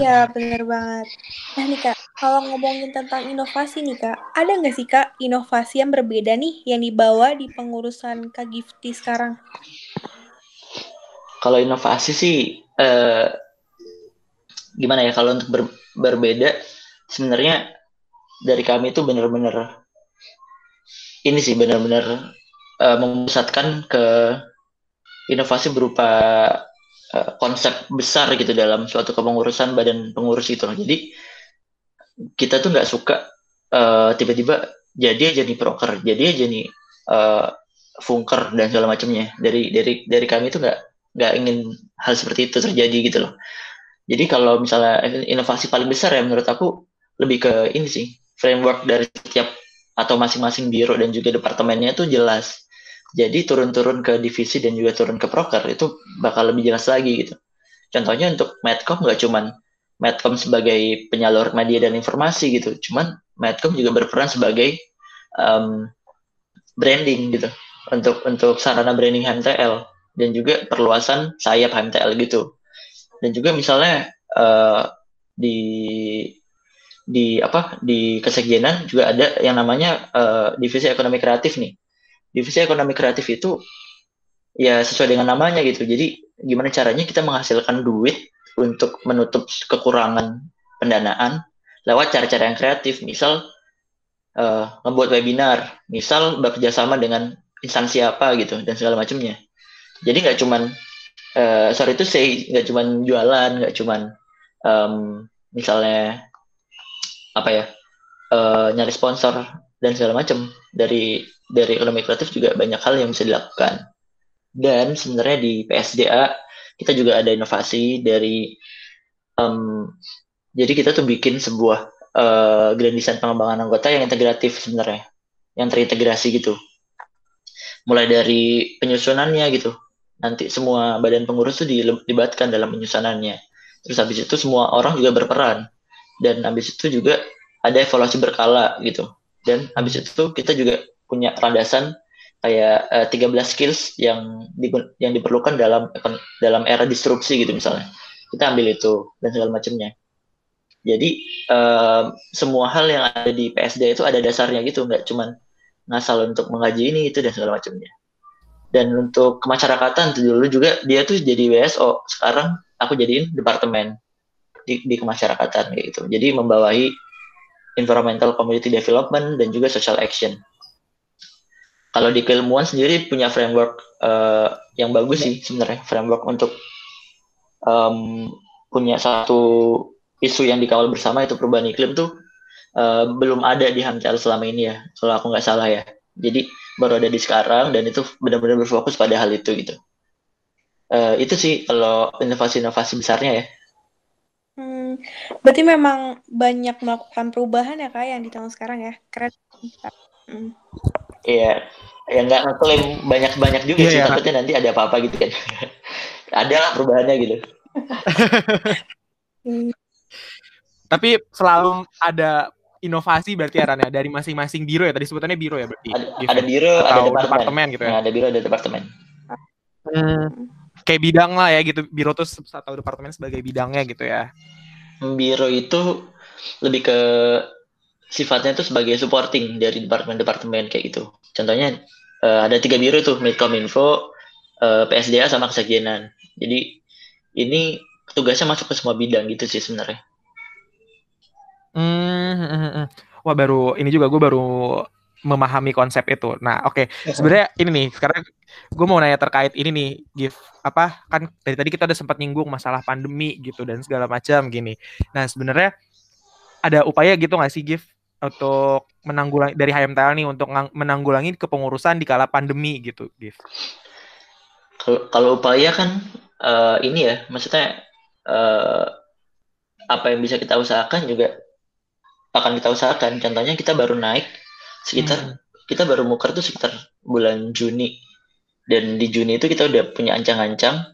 Iya, bener banget. Nah nih Kak, kalau ngomongin tentang inovasi nih Kak, ada nggak sih Kak inovasi yang berbeda nih yang dibawa di pengurusan Kak Gifty sekarang? Kalau inovasi sih, eh, gimana ya, kalau untuk ber, berbeda, sebenarnya dari kami itu bener-bener ini sih benar-benar uh, memusatkan ke inovasi berupa uh, konsep besar gitu dalam suatu kepengurusan badan pengurus itu. Jadi kita tuh nggak suka uh, tiba-tiba jadi aja nih proker, jadi aja nih uh, funker dan segala macamnya. Dari dari dari kami itu nggak nggak ingin hal seperti itu terjadi gitu loh. Jadi kalau misalnya inovasi paling besar ya menurut aku lebih ke ini sih framework dari setiap atau masing-masing biro dan juga departemennya itu jelas. Jadi turun-turun ke divisi dan juga turun ke proker itu bakal lebih jelas lagi gitu. Contohnya untuk Medcom nggak cuman Medcom sebagai penyalur media dan informasi gitu, cuman Medcom juga berperan sebagai um, branding gitu. untuk untuk sarana branding HMTL dan juga perluasan sayap HMTL gitu. Dan juga misalnya uh, di di apa di kesekjenan juga ada yang namanya uh, divisi ekonomi kreatif nih. Divisi ekonomi kreatif itu ya sesuai dengan namanya gitu. Jadi gimana caranya kita menghasilkan duit untuk menutup kekurangan pendanaan lewat cara-cara yang kreatif. Misal uh, ngebuat webinar, misal bekerja sama dengan instansi apa gitu dan segala macamnya. Jadi nggak cuman uh, sorry itu saya nggak cuman jualan, nggak cuman um, misalnya apa ya uh, nyari sponsor dan segala macam dari dari ekonomi kreatif juga banyak hal yang bisa dilakukan. Dan sebenarnya di PSDA kita juga ada inovasi dari um, jadi kita tuh bikin sebuah uh, grand design pengembangan anggota yang integratif sebenarnya, yang terintegrasi gitu. Mulai dari penyusunannya gitu, nanti semua badan pengurus tuh dilibatkan dalam penyusunannya. Terus habis itu semua orang juga berperan. Dan habis itu juga ada evaluasi berkala gitu. Dan habis itu kita juga punya landasan kayak uh, eh, 13 skills yang yang diperlukan dalam dalam era disrupsi gitu misalnya. Kita ambil itu dan segala macamnya. Jadi uh, semua hal yang ada di PSD itu ada dasarnya gitu. Nggak cuman ngasal untuk mengaji ini itu dan segala macamnya dan untuk kemasyarakatan dulu juga dia tuh jadi WSO sekarang aku jadiin departemen di, di kemasyarakatan gitu. Jadi membawahi environmental community development dan juga social action. Kalau di keilmuan sendiri punya framework uh, yang bagus sih sebenarnya. Framework untuk um, punya satu isu yang dikawal bersama itu perubahan iklim tuh uh, belum ada di HMCL selama ini ya. Kalau aku nggak salah ya. Jadi baru ada di sekarang dan itu benar-benar berfokus pada hal itu gitu uh, itu sih kalau inovasi-inovasi besarnya ya Hmm, berarti memang banyak melakukan perubahan ya kak yang di tahun sekarang ya keren. Hmm. Iya, ya nggak ngeklaim banyak-banyak juga yeah, sih, yeah. takutnya nanti ada apa-apa gitu kan. ada lah perubahannya gitu. Tapi selalu ada inovasi berarti ya dari masing-masing biro ya tadi sebutannya biro ya berarti. Ada, gitu. ada biro, Atau ada departemen. departemen gitu ya. Nah, ada biro, ada departemen. Hmm, kayak bidang lah ya gitu. Biro tuh atau departemen sebagai bidangnya gitu ya. Biro itu lebih ke sifatnya itu sebagai supporting dari departemen-departemen kayak gitu. Contohnya uh, ada tiga biro tuh, Medcominfo, uh, eh, PSDA sama Kesekjenan. Jadi ini tugasnya masuk ke semua bidang gitu sih sebenarnya. Hmm, hmm, hmm, hmm. wah baru ini juga gue baru memahami konsep itu. Nah, oke, okay. sebenarnya ini nih sekarang gue mau nanya terkait ini nih, Gif apa kan dari tadi kita udah sempat nyinggung masalah pandemi gitu dan segala macam gini. Nah, sebenarnya ada upaya gitu nggak sih, Gif untuk menanggulangi dari HMTL nih untuk menanggulangi kepengurusan di kala pandemi gitu, Gif? Kalau kalau upaya kan uh, ini ya, maksudnya uh, apa yang bisa kita usahakan juga akan kita usahakan. Contohnya kita baru naik sekitar hmm. kita baru muker tuh sekitar bulan Juni dan di Juni itu kita udah punya ancang-ancang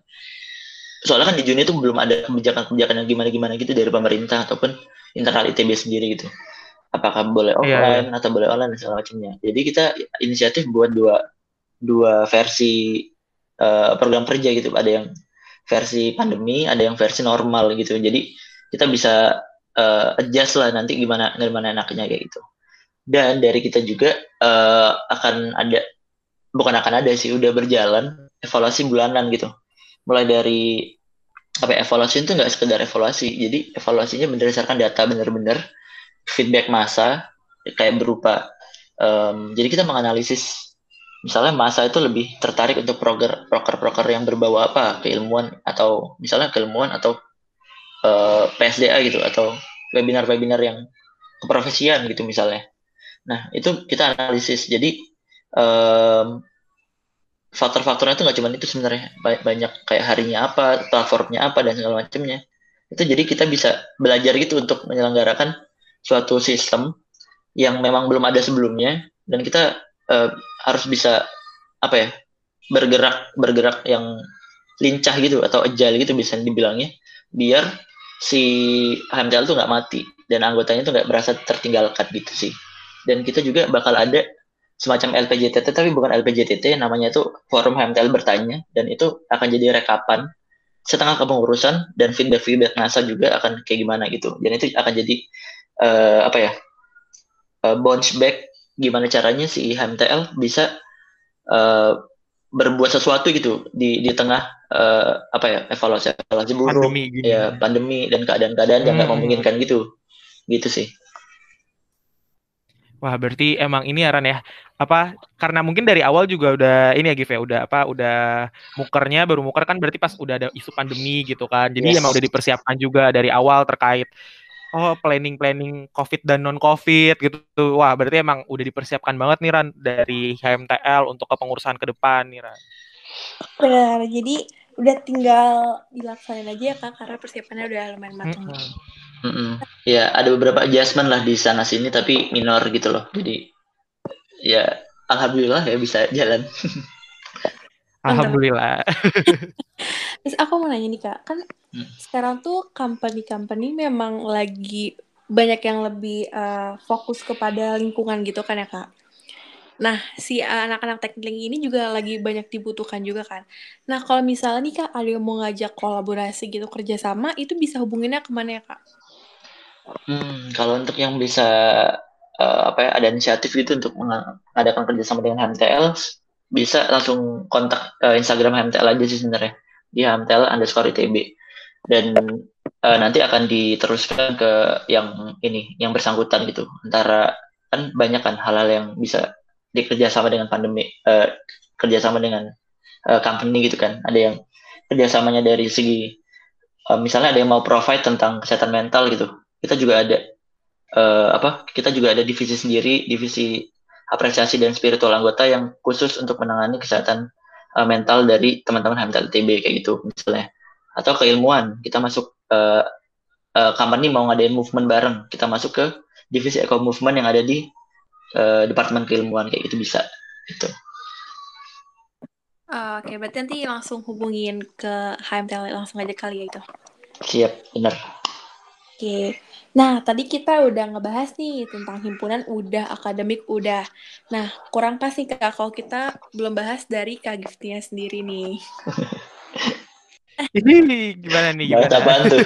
soalnya kan di Juni itu belum ada kebijakan-kebijakan yang gimana-gimana gitu dari pemerintah ataupun internal ITB sendiri gitu apakah boleh iya, offline yeah, yeah. atau boleh online dan segala macamnya. Jadi kita inisiatif buat dua dua versi uh, program kerja gitu. Ada yang versi pandemi, ada yang versi normal gitu. Jadi kita bisa uh, adjust lah nanti gimana gimana enaknya kayak gitu. Dan dari kita juga uh, akan ada bukan akan ada sih udah berjalan evaluasi bulanan gitu. Mulai dari apa ya, evaluasi itu nggak sekedar evaluasi. Jadi evaluasinya berdasarkan data bener-bener feedback masa kayak berupa um, jadi kita menganalisis misalnya masa itu lebih tertarik untuk proker proker yang berbau apa keilmuan atau misalnya keilmuan atau uh, eh, PSDA gitu atau webinar-webinar yang keprofesian gitu misalnya. Nah itu kita analisis. Jadi um, faktor-faktornya itu nggak cuma itu sebenarnya. Banyak kayak harinya apa platformnya apa dan segala macamnya itu jadi kita bisa belajar gitu untuk menyelenggarakan suatu sistem yang memang belum ada sebelumnya dan kita uh, harus bisa apa ya bergerak bergerak yang lincah gitu atau agile gitu bisa dibilangnya biar si HMTL tuh nggak mati dan anggotanya tuh nggak berasa tertinggalkan gitu sih. Dan kita juga bakal ada semacam LPJTT tapi bukan LPJTT namanya itu forum HMTL bertanya dan itu akan jadi rekapan setengah kepengurusan dan feedback feedback NASA juga akan kayak gimana gitu. Dan itu akan jadi uh, apa ya uh, bounce back gimana caranya si HMTL bisa uh, berbuat sesuatu gitu di di tengah uh, apa ya evaluasi evaluasi buruk pandemi, gitu. ya pandemi dan keadaan-keadaan hmm. yang nggak memungkinkan gitu gitu sih Wah, berarti emang ini ya Ran ya. Apa karena mungkin dari awal juga udah ini ya Gif ya, udah apa udah mukernya baru muker kan berarti pas udah ada isu pandemi gitu kan. Jadi yes. emang udah dipersiapkan juga dari awal terkait oh planning-planning COVID dan non COVID gitu. Wah, berarti emang udah dipersiapkan banget nih Ran dari HMTL untuk kepengurusan ke depan nih Ran. Benar. Jadi udah tinggal dilaksanain aja ya Kak karena persiapannya udah lumayan matang. Mm -hmm. Mm -mm. Ya ada beberapa adjustment lah di sana sini tapi minor gitu loh. Jadi ya alhamdulillah ya bisa jalan. alhamdulillah. Terus aku mau nanya nih kak, kan hmm. sekarang tuh company-company memang lagi banyak yang lebih uh, fokus kepada lingkungan gitu kan ya kak. Nah, si anak-anak teknik ini juga lagi banyak dibutuhkan juga kan. Nah, kalau misalnya nih Kak, ada yang mau ngajak kolaborasi gitu kerjasama, itu bisa hubunginnya ke mana ya Kak? Hmm, kalau untuk yang bisa uh, apa ya ada inisiatif gitu untuk mengadakan kerjasama dengan HMTL bisa langsung kontak uh, Instagram HMTL aja sih sebenarnya di HMTL underscore ITB dan uh, nanti akan diteruskan ke yang ini yang bersangkutan gitu antara kan banyak kan hal-hal yang bisa dikerjasama dengan pandemi uh, kerjasama dengan uh, company gitu kan. Ada yang kerjasamanya dari segi uh, misalnya ada yang mau provide tentang kesehatan mental gitu. Kita juga ada uh, apa kita juga ada divisi sendiri divisi apresiasi dan spiritual anggota yang khusus untuk menangani kesehatan uh, mental dari teman-teman HMTL TB kayak gitu misalnya. Atau keilmuan kita masuk uh, uh, company mau ngadain movement bareng. Kita masuk ke divisi eco movement yang ada di uh, departemen keilmuan kayak gitu bisa gitu uh, Oke, okay, berarti nanti langsung hubungin ke HMTL langsung aja kali ya itu. Siap, benar. Oke. Nah, tadi kita udah ngebahas nih tentang himpunan udah, akademik udah. Nah, kurang pas nih Kak kalau kita belum bahas dari Kak Giftinya sendiri nih. Ini gimana nih? Gimana? bantu.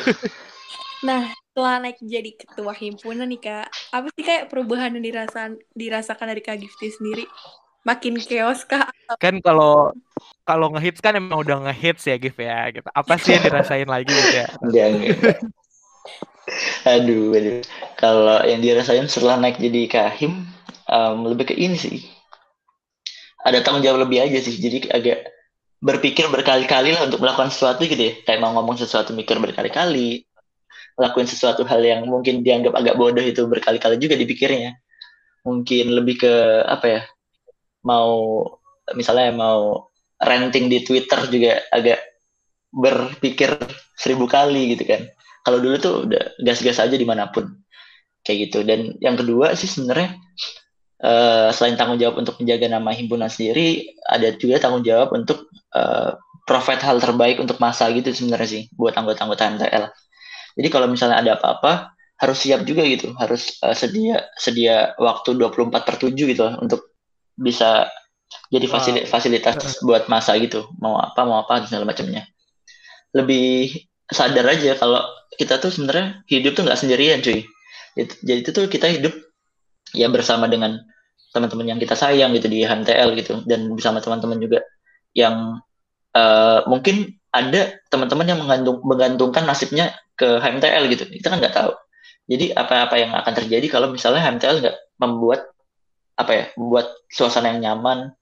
nah, setelah naik jadi ketua himpunan nih Kak, apa sih kayak perubahan yang dirasakan dirasakan dari Kak Gifti sendiri? Makin chaos Kak? Kan kalau kalau ngehits kan emang udah ngehits ya Gif ya gitu. Apa sih yang dirasain lagi gitu ya? aduh, aduh. Kalau yang dirasain setelah naik jadi kahim, um, lebih ke ini sih. Ada tanggung jawab lebih aja sih. Jadi agak berpikir berkali-kali lah untuk melakukan sesuatu gitu ya. Kayak mau ngomong sesuatu mikir berkali-kali. Lakuin sesuatu hal yang mungkin dianggap agak bodoh itu berkali-kali juga dipikirnya. Mungkin lebih ke apa ya? Mau misalnya mau renting di Twitter juga agak berpikir seribu kali gitu kan kalau dulu tuh udah gas-gas aja di mana pun kayak gitu dan yang kedua sih sebenarnya uh, selain tanggung jawab untuk menjaga nama himpunan sendiri ada juga tanggung jawab untuk uh, provide hal terbaik untuk masa gitu sebenarnya sih buat anggota-anggota MTL jadi kalau misalnya ada apa-apa harus siap juga gitu. Harus uh, sedia sedia waktu 24 per 7 gitu untuk bisa jadi fasilitas, fasilitas buat masa gitu. Mau apa mau apa dan segala macamnya. Lebih sadar aja kalau kita tuh sebenarnya hidup tuh nggak sendirian cuy. Jadi itu tuh kita hidup ya bersama dengan teman-teman yang kita sayang gitu di HMTL gitu. Dan bersama teman-teman juga yang uh, mungkin ada teman-teman yang menggantung, menggantungkan nasibnya ke HMTL gitu. Kita kan nggak tahu. Jadi apa-apa yang akan terjadi kalau misalnya HMTL nggak membuat apa ya membuat suasana yang nyaman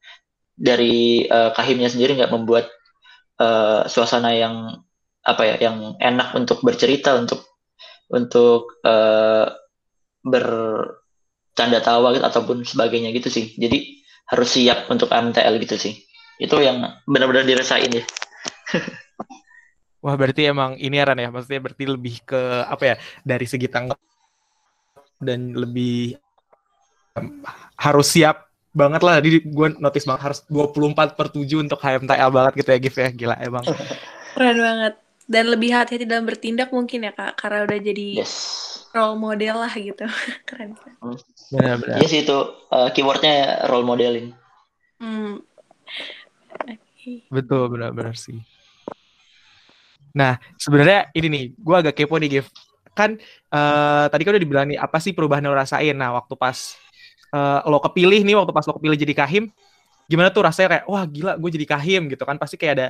dari uh, kahimnya sendiri nggak membuat uh, suasana yang apa ya yang enak untuk bercerita untuk untuk uh, bercanda tawa gitu, ataupun sebagainya gitu sih. Jadi harus siap untuk MTL gitu sih. Itu yang benar-benar dirasain ya Wah berarti emang ini ya ya maksudnya berarti lebih ke apa ya dari segi tanggap dan lebih um, harus siap banget lah jadi gue notice banget harus 24 per 7 untuk HMTL banget gitu ya Gif ya gila emang keren banget dan lebih hati-hati dalam bertindak mungkin ya kak karena udah jadi yes. role model lah gitu keren keren Benar-benar. Iya sih itu uh, keywordnya role modeling. hmm. Oke. Betul, benar-benar sih. Nah, sebenarnya ini nih, gue agak kepo nih, Gif. Kan eh, tadi kan udah dibilang nih, apa sih perubahan yang lo rasain? Nah, waktu pas eh, lo kepilih nih, waktu pas lo kepilih jadi kahim, gimana tuh rasanya kayak, wah gila, gue jadi kahim gitu kan? Pasti kayak ada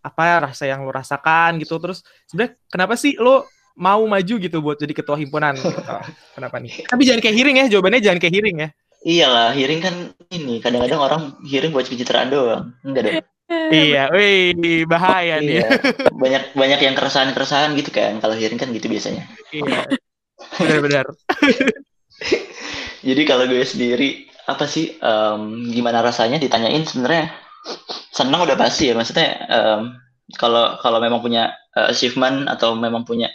apa rasa yang lo rasakan gitu. Terus sebenarnya kenapa sih lo mau maju gitu buat jadi ketua himpunan? Gitu. Kenapa nih? Tapi jangan kayak hearing ya, jawabannya jangan kayak hearing ya. Iyalah, hearing kan ini kadang-kadang orang hearing buat pencitraan doang. Enggak dong. Iya, wih, bahaya nih. Iya. Banyak banyak yang keresahan-keresahan gitu kan. Kalau hearing kan gitu biasanya. Iya. Benar-benar. Jadi kalau gue sendiri apa sih em, gimana rasanya ditanyain sebenarnya senang udah pasti ya maksudnya em, kalau kalau memang punya eh, achievement atau memang punya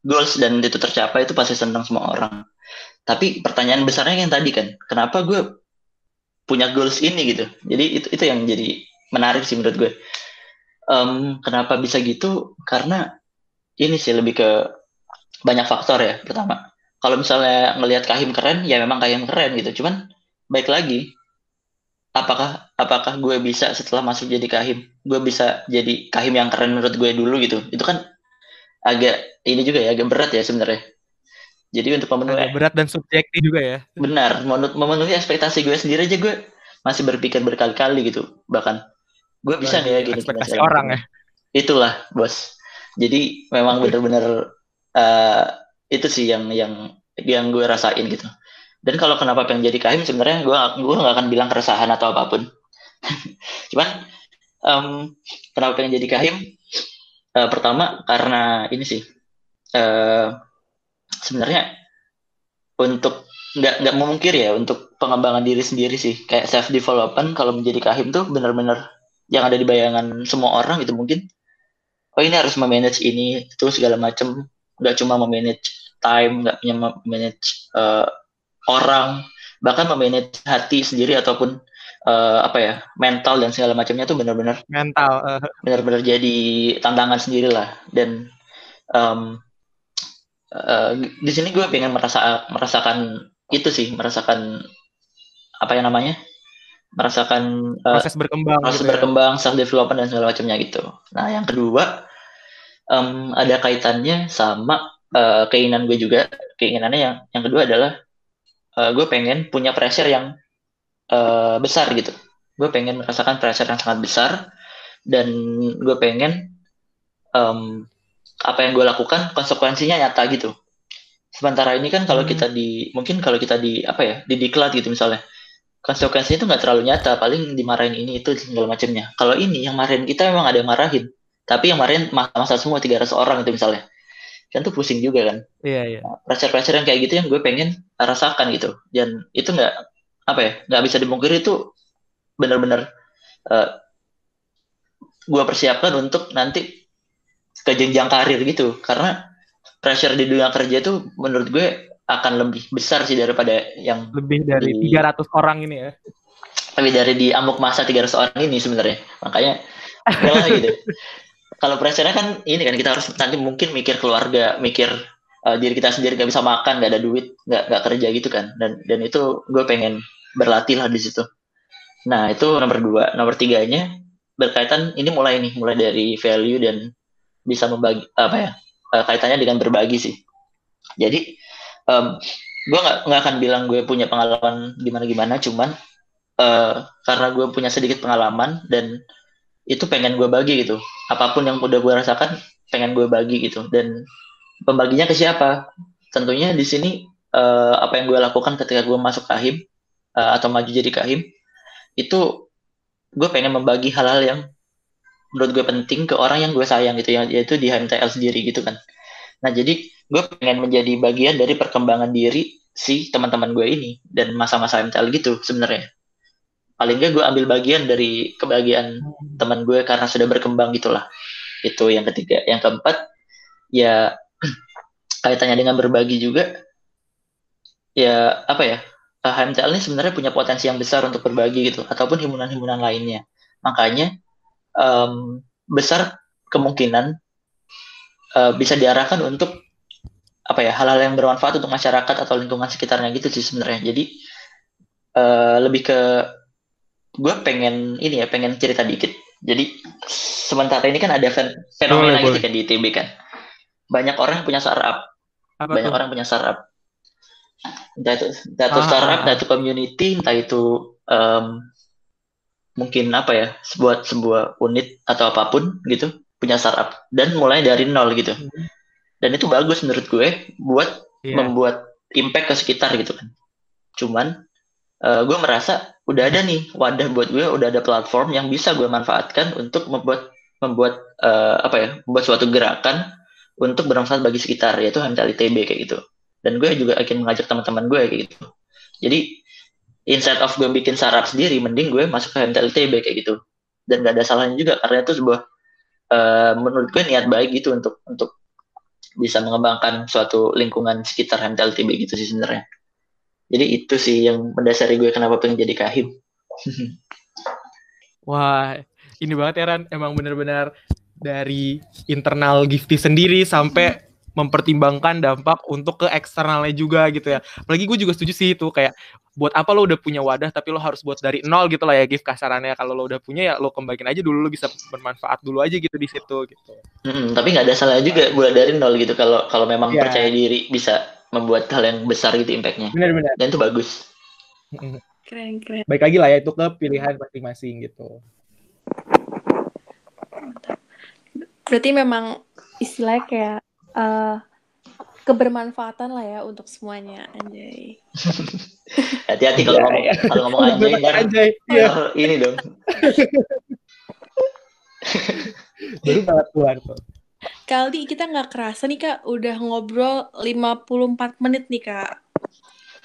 goals dan itu tercapai itu pasti senang semua orang. Tapi pertanyaan besarnya yang tadi kan, kenapa gue punya goals ini gitu? Jadi itu itu yang jadi menarik sih menurut gue. Em, kenapa bisa gitu? Karena ini sih lebih ke banyak faktor ya. Pertama, kalau misalnya ngelihat Kahim keren, ya memang Kahim keren gitu. Cuman baik lagi, apakah apakah gue bisa setelah masuk jadi Kahim, gue bisa jadi Kahim yang keren menurut gue dulu gitu? Itu kan agak ini juga ya, agak berat ya sebenarnya. Jadi untuk memenuhi Agak berat dan subjektif juga ya. benar menu- memenuhi ekspektasi gue sendiri aja gue masih berpikir berkali-kali gitu bahkan gue bisa nggak ya gini ekspektasi orang ya. itulah bos. Jadi memang bener-bener eh, itu sih yang yang yang gue rasain gitu. Dan kalau kenapa pengen jadi kahim sebenarnya gue gue nggak akan bilang keresahan atau apa pun. Cuman em, kenapa pengen jadi kahim? Eh, pertama karena ini sih eh, sebenarnya untuk nggak nggak memungkir ya untuk pengembangan diri sendiri sih. Kayak self development kalau menjadi kahim tuh benar-benar yang ada di bayangan semua orang itu mungkin. Oh ini harus memanage ini itu segala macam nggak cuma memanage time nggak punya memanage eh, orang. Bahkan memanage hati sendiri ataupun eh, apa ya mental dan segala macamnya tuh benar-benar Mental. eh, benar-benar jadi tantangan sendiri lah. Dan em, eh, di sini gue pengen merasa merasakan itu sih merasakan apa yang namanya merasakan eh, proses berkembang proses gitu ya. berkembang self development dan segala macamnya gitu. Nah yang kedua em, ada kaitannya sama eh, keinginan gue juga. Keinginannya yang yang kedua adalah eh, gue pengen punya pressure yang eh, besar gitu. Gue pengen merasakan pressure yang sangat besar dan gue pengen em, apa yang gue lakukan konsekuensinya nyata gitu. Sementara ini kan kalau Hmm. kita di mungkin kalau kita di apa ya di diklat gitu misalnya konsekuensinya itu nggak terlalu nyata paling dimarahin ini itu segala macamnya. Kalau ini yang marahin kita memang ada yang marahin. Tapi yang marahin masa-masa semua 300 orang itu misalnya. Kan tuh pusing juga kan. Iya, iya. pressure-pressure yang kayak gitu yang gue pengen rasakan gitu. Dan itu nggak apa ya nggak bisa dimungkiri itu benar-benar eh, gue persiapkan untuk nanti ke jenjang karir gitu. Karena pressure di dunia kerja itu menurut gue akan lebih besar sih daripada yang Lebih dari Di- 300 orang ini ya. lebih dari di amuk masa 300 orang ini sebenarnya. Makanya ya lah gitu. Kalau pressure-nya kan ini kan kita harus nanti mungkin mikir keluarga mikir uh, diri kita sendiri nggak bisa makan nggak ada duit nggak nggak kerja gitu kan. Dan dan itu gue pengen berlatih lah di situ. Nah itu nomor dua. Nomor tiganya berkaitan ini mulai nih mulai dari value dan bisa membagi apa ya uh, kaitannya dengan berbagi sih. Jadi um, gue nggak nggak akan bilang gue punya pengalaman gimana gimana cuman eh, karena gue punya sedikit pengalaman dan itu pengen gue bagi gitu. Apa pun yang udah gue rasakan pengen gue bagi gitu. Dan pembaginya ke siapa? Tentunya di sini eh, apa yang gue lakukan ketika gue masuk kahim eh, atau maju jadi kahim itu gue pengen membagi hal-hal yang menurut gue penting ke orang yang gue sayang gitu ya yaitu di HMTL sendiri gitu kan nah jadi gue pengen menjadi bagian dari perkembangan diri si teman-teman gue ini dan masa-masa MTL gitu sebenarnya. Paling nggak gue ambil bagian dari kebahagiaan teman gue karena sudah berkembang gitulah. Itu yang ketiga. Yang keempat ya kaitannya dengan berbagi juga ya apa ya eh, HMTL ini sebenarnya punya potensi yang besar untuk berbagi gitu ataupun himpunan-himpunan lainnya. Makanya em, besar kemungkinan eh, bisa diarahkan untuk apa ya hal-hal yang bermanfaat untuk masyarakat atau lingkungan sekitarnya gitu sih sebenarnya. Jadi uh, lebih ke gue pengen ini ya pengen cerita dikit. Jadi sementara ini kan ada fenomena gitu kan di ITB kan. Banyak orang yang punya startup. Apa banyak tuh? orang punya startup. Entah itu entah itu ah, startup ah, entah itu community entah itu um, mungkin apa ya sebuah sebuah unit atau apa pun gitu punya startup dan mulai dari nol gitu. Hmm. dan itu bagus menurut gue buat yeah. membuat impact ke sekitar gitu kan. Cuman uh, gue merasa udah ada nih wadah buat gue udah ada platform yang bisa gue manfaatkan untuk membuat membuat uh, apa ya membuat suatu gerakan untuk bermanfaat bagi sekitar yaitu HMTL ITB kayak gitu. Dan gue juga akan mengajak teman-teman gue kayak gitu. Jadi instead of gue bikin startup sendiri mending gue masuk ke HMTL ITB kayak gitu. Dan gak ada salahnya juga karena itu sebuah uh, menurut gue niat baik gitu untuk untuk bisa mengembangkan suatu lingkungan sekitar HMTL ITB gitu sih sebenarnya. Jadi itu sih yang mendasari gue kenapa pengen jadi kahim. Wah ini banget ya Ran. Emang bener-bener dari internal Gifty sendiri sampai mempertimbangkan dampak untuk ke eksternalnya juga gitu ya. Apalagi gue juga setuju sih itu kayak buat apa lo udah punya wadah tapi lo harus buat dari nol gitu lah ya gift kasarannya kalau lo udah punya ya lo kembaliin aja dulu lo bisa bermanfaat dulu aja gitu di situ gitu. Hmm, tapi nggak ada salah juga buat dari nol gitu kalau kalau memang yeah. percaya diri bisa membuat hal yang besar gitu impactnya. Benar-benar. Dan itu bagus. Keren keren. Baik lagi lah ya itu ke pilihan masing-masing gitu. Berarti memang istilahnya kayak uh, kebermanfaatan lah ya untuk semuanya anjay. Hati-hati kalau ngomong ya. kalau ngomong anjay kan anjay. Ya. ini dong. Baru banget keluar tuh. Kaldi kita nggak kerasa nih kak udah ngobrol 54 menit nih kak.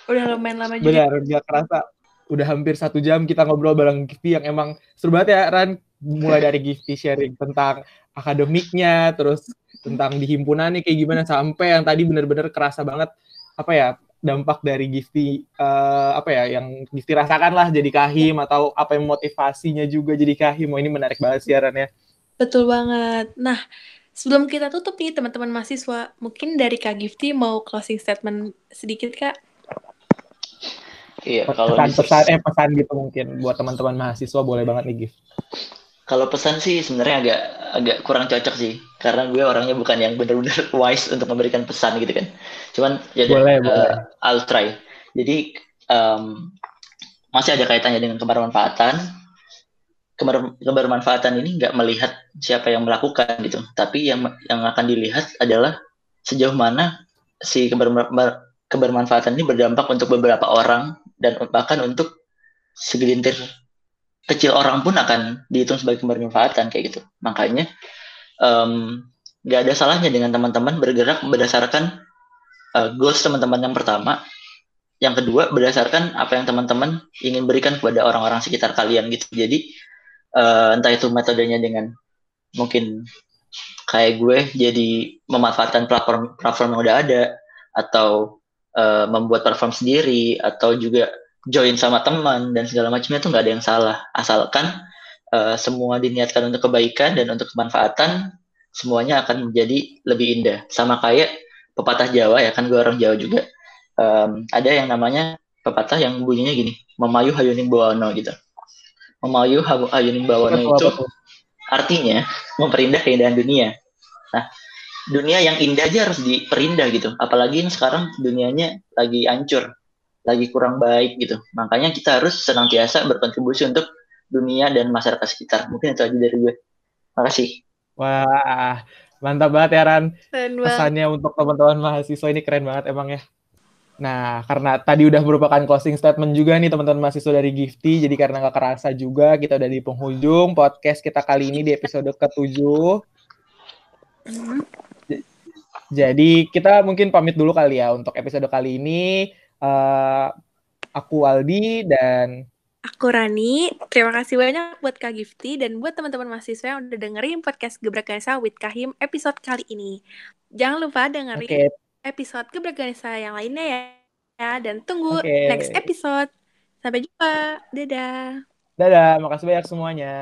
Udah lumayan lama juga. Benar, nggak kerasa. Udah hampir satu jam kita ngobrol bareng Gifty yang emang seru banget ya Ran. Mulai dari Gifty sharing tentang akademiknya, terus tentang di himpunan nih kayak gimana sampai yang tadi bener-bener kerasa banget apa ya dampak dari Gifty uh, apa ya yang Gifty rasakan lah jadi kahim atau apa yang motivasinya juga jadi kahim. Oh, ini menarik banget siarannya. Betul banget. Nah, sebelum kita tutup nih teman-teman mahasiswa, mungkin dari Kak Gifty mau closing statement sedikit Kak? Iya, kalau pesan, pesan eh pesan gitu mungkin buat teman-teman mahasiswa boleh banget nih Gift. Kalau pesan sih sebenarnya agak agak kurang cocok sih karena gue orangnya bukan yang benar-benar wise untuk memberikan pesan gitu kan. Cuman ya boleh, uh, boleh. I'll try. Jadi um, masih ada kaitannya dengan kebermanfaatan. Keber, kebermanfaatan ini nggak melihat siapa yang melakukan gitu, tapi yang yang akan dilihat adalah sejauh mana si keber, kebermanfaatan ini berdampak untuk beberapa orang dan bahkan untuk segelintir kecil orang pun akan dihitung sebagai kebermanfaatan kayak gitu. Makanya nggak um, ada salahnya dengan teman-teman bergerak berdasarkan uh, goals teman-teman yang pertama, yang kedua berdasarkan apa yang teman-teman ingin berikan kepada orang-orang sekitar kalian gitu. Jadi uh, entah itu metodenya dengan mungkin kayak gue jadi memanfaatkan platform platform yang udah ada atau uh, membuat platform sendiri atau juga join sama teman dan segala macamnya itu nggak ada yang salah. Asalkan uh, semua diniatkan untuk kebaikan dan untuk kemanfaatan semuanya akan menjadi lebih indah. Sama kayak pepatah Jawa ya kan gue orang Jawa juga. Um, ada yang namanya pepatah yang bunyinya gini memayu hayuning bawono gitu. Memayu hayuning bawono itu artinya memperindah keindahan dunia. Nah dunia yang indah aja harus diperindah gitu. Apalagi sekarang dunianya lagi hancur lagi kurang baik gitu. Makanya kita harus senantiasa berkontribusi untuk dunia dan masyarakat sekitar. Mungkin itu aja dari gue. Makasih. Wah, mantap banget ya Ran. Pesannya untuk teman-teman mahasiswa ini keren banget emang ya. Nah, karena tadi udah merupakan closing statement juga nih teman-teman mahasiswa dari Gifty, jadi karena gak kerasa juga kita udah di penghujung podcast kita kali ini di episode ke-7. Mm-hmm. Jadi kita mungkin pamit dulu kali ya untuk episode kali ini. Uh, aku Aldi dan aku Rani. Terima kasih banyak buat Kak Gifty dan buat teman-teman mahasiswa yang udah dengerin podcast Gebrak Ganesa with Kahim episode kali ini. Jangan lupa dengerin okay. episode Gebrak Ganesa yang lainnya ya. ya. Dan tunggu okay. next episode. Sampai jumpa. Dadah. Dadah, makasih banyak semuanya.